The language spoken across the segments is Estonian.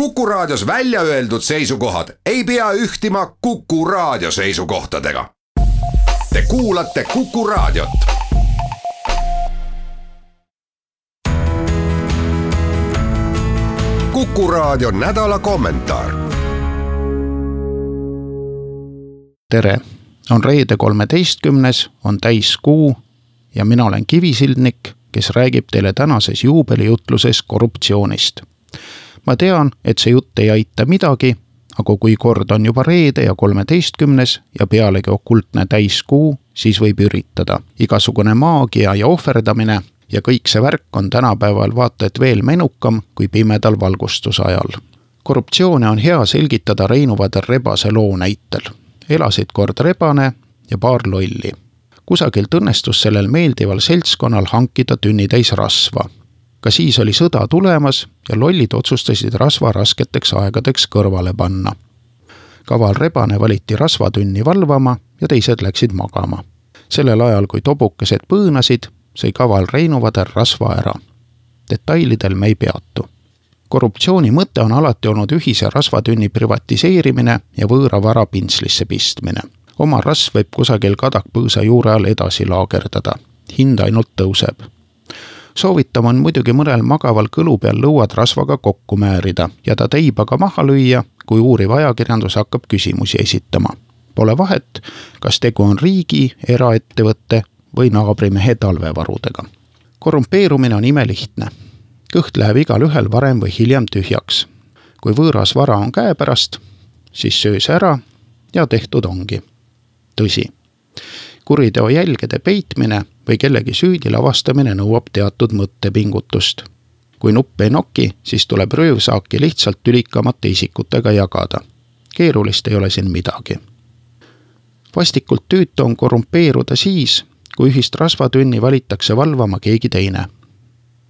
Kuku Raadios välja öeldud seisukohad ei pea ühtima Kuku Raadio seisukohtadega. Te kuulate Kuku Raadiot. kuku Raadio nädala kommentaar. tere, on reede kolmeteistkümnes, on täiskuu ja mina olen Kivisildnik, kes räägib teile tänases juubelijutluses korruptsioonist ma tean, et see jutt ei aita midagi, aga kui kord on juba reede ja kolmeteistkümnes ja pealegi okultne täiskuu, siis võib üritada. igasugune maagia ja ohverdamine ja kõik see värk on tänapäeval vaata et veel menukam kui pimedal valgustuse ajal. korruptsioone on hea selgitada Reinu Vader Rebase loo näitel. elasid kord rebane ja paar lolli kusagilt õnnestus sellel meeldival seltskonnal hankida tünnitäis rasva ka siis oli sõda tulemas ja lollid otsustasid rasva rasketeks aegadeks kõrvale panna. kaval rebane valiti rasvatünni valvama ja teised läksid magama. sellel ajal, kui tobukesed põõnasid, sõi kaval Reinuvader rasva ära. detailidel me ei peatu korruptsiooni mõte on alati olnud ühise rasvatünni privatiseerimine ja võõra vara pintslisse pistmine. oma rasv võib kusagil kadakpõõsa juure all edasi laagerdada. hind ainult tõuseb soovitav on muidugi mõnel magaval kõlu peal lõuad rasvaga kokku määrida ja ta teibaga maha lüüa, kui uuriv ajakirjandus hakkab küsimusi esitama. Pole vahet, kas tegu on riigi, eraettevõtte või naabrimehe talvevarudega. korrumpeerumine on imelihtne. kõht läheb igalühel varem või hiljem tühjaks. kui võõras vara on käepärast, siis söö see ära ja tehtud ongi. tõsi kuriteo jälgede peitmine või kellegi süüdi lavastamine nõuab teatud mõttepingutust. kui nupp ei noki, siis tuleb röövsaaki lihtsalt tülikamate isikutega jagada. keerulist ei ole siin midagi. vastikult tüütu on korrumpeeruda siis, kui ühist rasvatünni valitakse valvama keegi teine.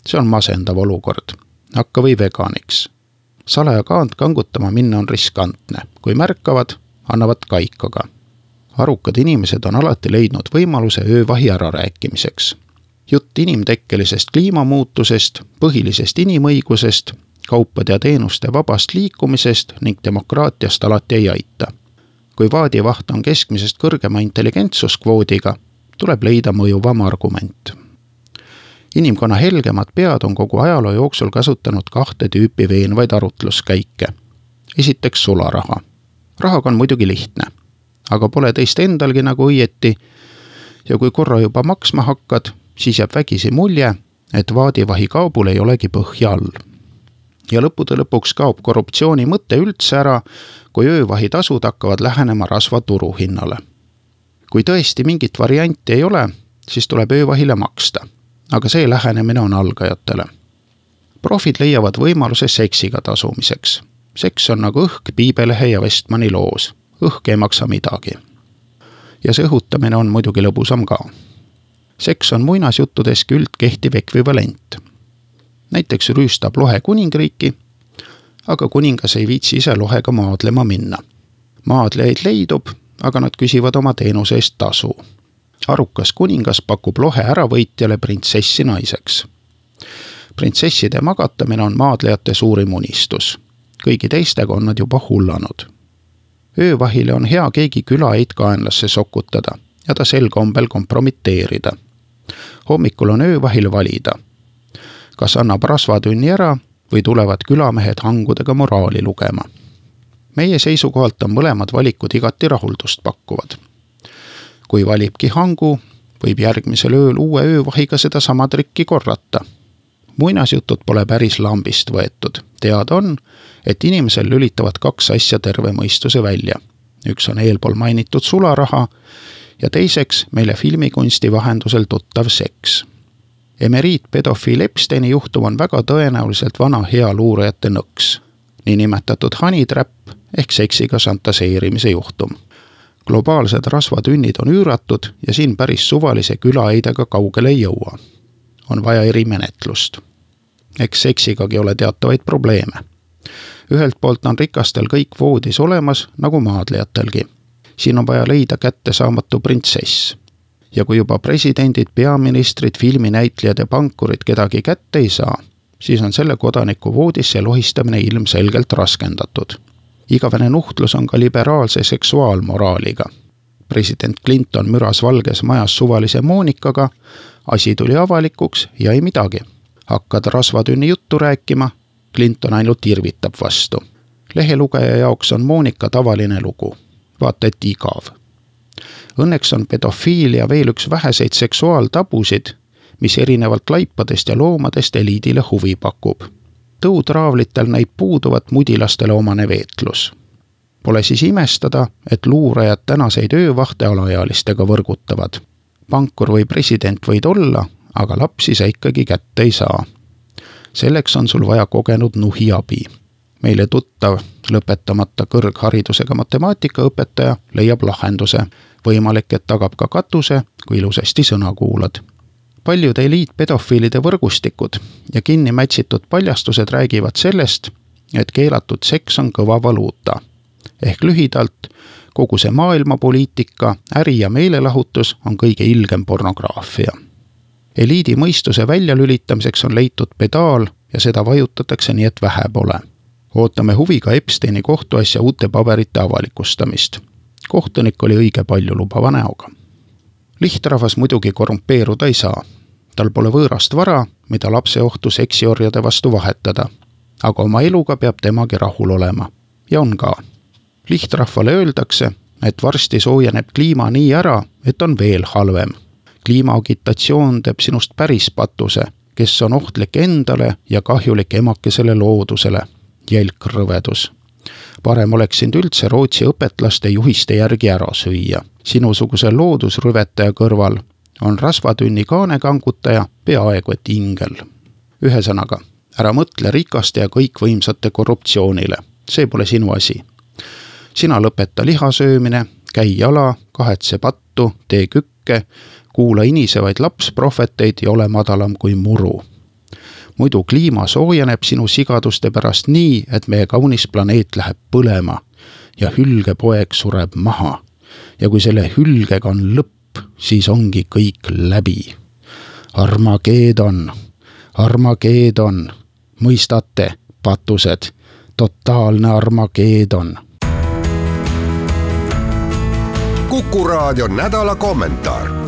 see on masendav olukord. hakka või veganiks. salaja kaant kangutama minna on riskantne, kui märkavad, annavad kaikaga arukad inimesed on alati leidnud võimaluse öövahi ärarääkimiseks. jutt inimtekkelisest kliimamuutusest, põhilisest inimõigusest, kaupade ja teenuste vabast liikumisest ning demokraatiast alati ei aita. kui vaadivaht on keskmisest kõrgema intelligentsuskvoodiga, tuleb leida mõjuvam argument. inimkonna helgemad pead on kogu ajaloo jooksul kasutanud kahte tüüpi veenvaid arutluskäike. esiteks sularaha. rahaga on muidugi lihtne aga pole teist endalgi nagu õieti. ja kui korra juba maksma hakkad, siis jääb vägisi mulje, et vaadivahi kaubul ei olegi põhja all. ja lõppude lõpuks kaob korruptsiooni mõte üldse ära, kui öövahitasud hakkavad lähenema rasva turuhinnale. kui tõesti mingit varianti ei ole, siis tuleb öövahile maksta, aga see lähenemine on algajatele. profid leiavad võimaluse seksiga tasumiseks. seks on nagu õhk Piibelehe ja Westmani loos õhk ei maksa midagi. ja see õhutamine on muidugi lõbusam ka. seks on muinasjuttudeski üldkehtiv ekvivalent. näiteks rüüstab lohe kuningriiki, aga kuningas ei viitsi ise lohega maadlema minna. maadlejaid leidub, aga nad küsivad oma teenuse eest tasu. arukas kuningas pakub lohe äravõitjale printsessi naiseks printsesside magatamine on maadlejate suurim unistus. kõigi teistega on nad juba hullanud öövahile on hea keegi külaheid kaenlasse sokutada ja ta sel kombel kompromiteerida. hommikul on öövahil valida, kas annab rasvatünni ära või tulevad külamehed hangudega moraali lugema. meie seisukohalt on mõlemad valikud igati rahuldust pakkuvad. kui valibki hangu, võib järgmisel ööl uue öövahiga sedasama trikki korrata muinasjutud pole päris lambist võetud. teada on, et inimesel lülitavad kaks asja terve mõistuse välja. üks on eelpool mainitud sularaha ja teiseks meile filmikunsti vahendusel tuttav seks. emeriitpedofiil Epsteini juhtum on väga tõenäoliselt vana hea luurajate nõks, niinimetatud honey trap ehk seksiga šantaseerimise juhtum globaalsed rasvatünnid on üüratud ja siin päris suvalise külaheidega kaugele ei jõua on vaja erimenetlust. eks seksigagi ole teatavaid probleeme. ühelt poolt on rikastel kõik voodis olemas, nagu maadlejatelgi. siin on vaja leida kättesaamatu printsess. ja kui juba presidendid, peaministrid, filminäitlejad ja pankurid kedagi kätte ei saa, siis on selle kodaniku voodisse lohistamine ilmselgelt raskendatud. igavene nuhtlus on ka liberaalse seksuaalmoraaliga. president Clinton müras Valges Majas suvalise Monikaga, asi tuli avalikuks ja ei midagi. hakkad rasvatünni juttu rääkima, Clinton ainult irvitab vastu. lehelugeja jaoks on Monika tavaline lugu, vaata et igav. Õnneks on pedofiilia veel üks väheseid seksuaaltabusid mis erinevalt laipadest ja loomadest eliidile huvi pakub. tõutraavlitel näib puuduvat mudilastele omane veetlus. Pole siis imestada, et luurajad tänaseid öövahte alaealistega võrgutavad. Pankur või president võid olla, aga lapsi sa ikkagi kätte ei saa. selleks on sul vaja kogenud nuhi abi meile tuttav lõpetamata kõrgharidusega matemaatikaõpetaja leiab lahenduse. võimalik, et tagab ka katuse, kui ilusasti sõna kuulad paljud eliitpedofiilide võrgustikud ja kinni mätsitud paljastused räägivad sellest, et keelatud seks on kõva valuuta. Ehk lühidalt, kogu see maailmapoliitika, äri ja meelelahutus on kõige ilgem pornograafia. eliidi mõistuse väljalülitamiseks on leitud pedaal ja seda vajutatakse nii, et vähe pole. ootame huviga Epsteini kohtuasja uute paberite avalikustamist. kohtunik oli õige paljulubava näoga lihtrahvas muidugi korrumpeeruda ei saa. tal pole võõrast vara, mida lapseohtu seksiorjade vastu vahetada. aga oma eluga peab temagi rahul olema. ja on ka. Lihtrahvale öeldakse, et varsti soojeneb kliima nii ära, et on veel halvem. kliimaagitatsioon teeb sinust päris patuse, kes on ohtlik endale ja kahjulik emakesele loodusele. jälk rõvedus parem oleks sind üldse Rootsi õpetlaste juhiste järgi ära süüa. sinusuguse loodusrüvetaja kõrval on rasvatünni kaanekangutaja peaaegu et ingel. ühesõnaga, ära mõtle rikaste ja kõikvõimsate korruptsioonile, see pole sinu asi. Sina lõpeta liha söömine, käi jala, kahetse pattu, tee kükke, kuula inisevaid lapsprohveteid ja ole madalam kui muru muidu kliima soojeneb sinu sigaduste pärast nii, et meie kaunis planeet läheb põlema ja hülgepoeg sureb maha. ja kui selle hülgega on lõpp, siis ongi kõik läbi. Armageedon, Armageedon, mõistate, patused, totaalne Armageedon. Kuku raadio nädala kommentaar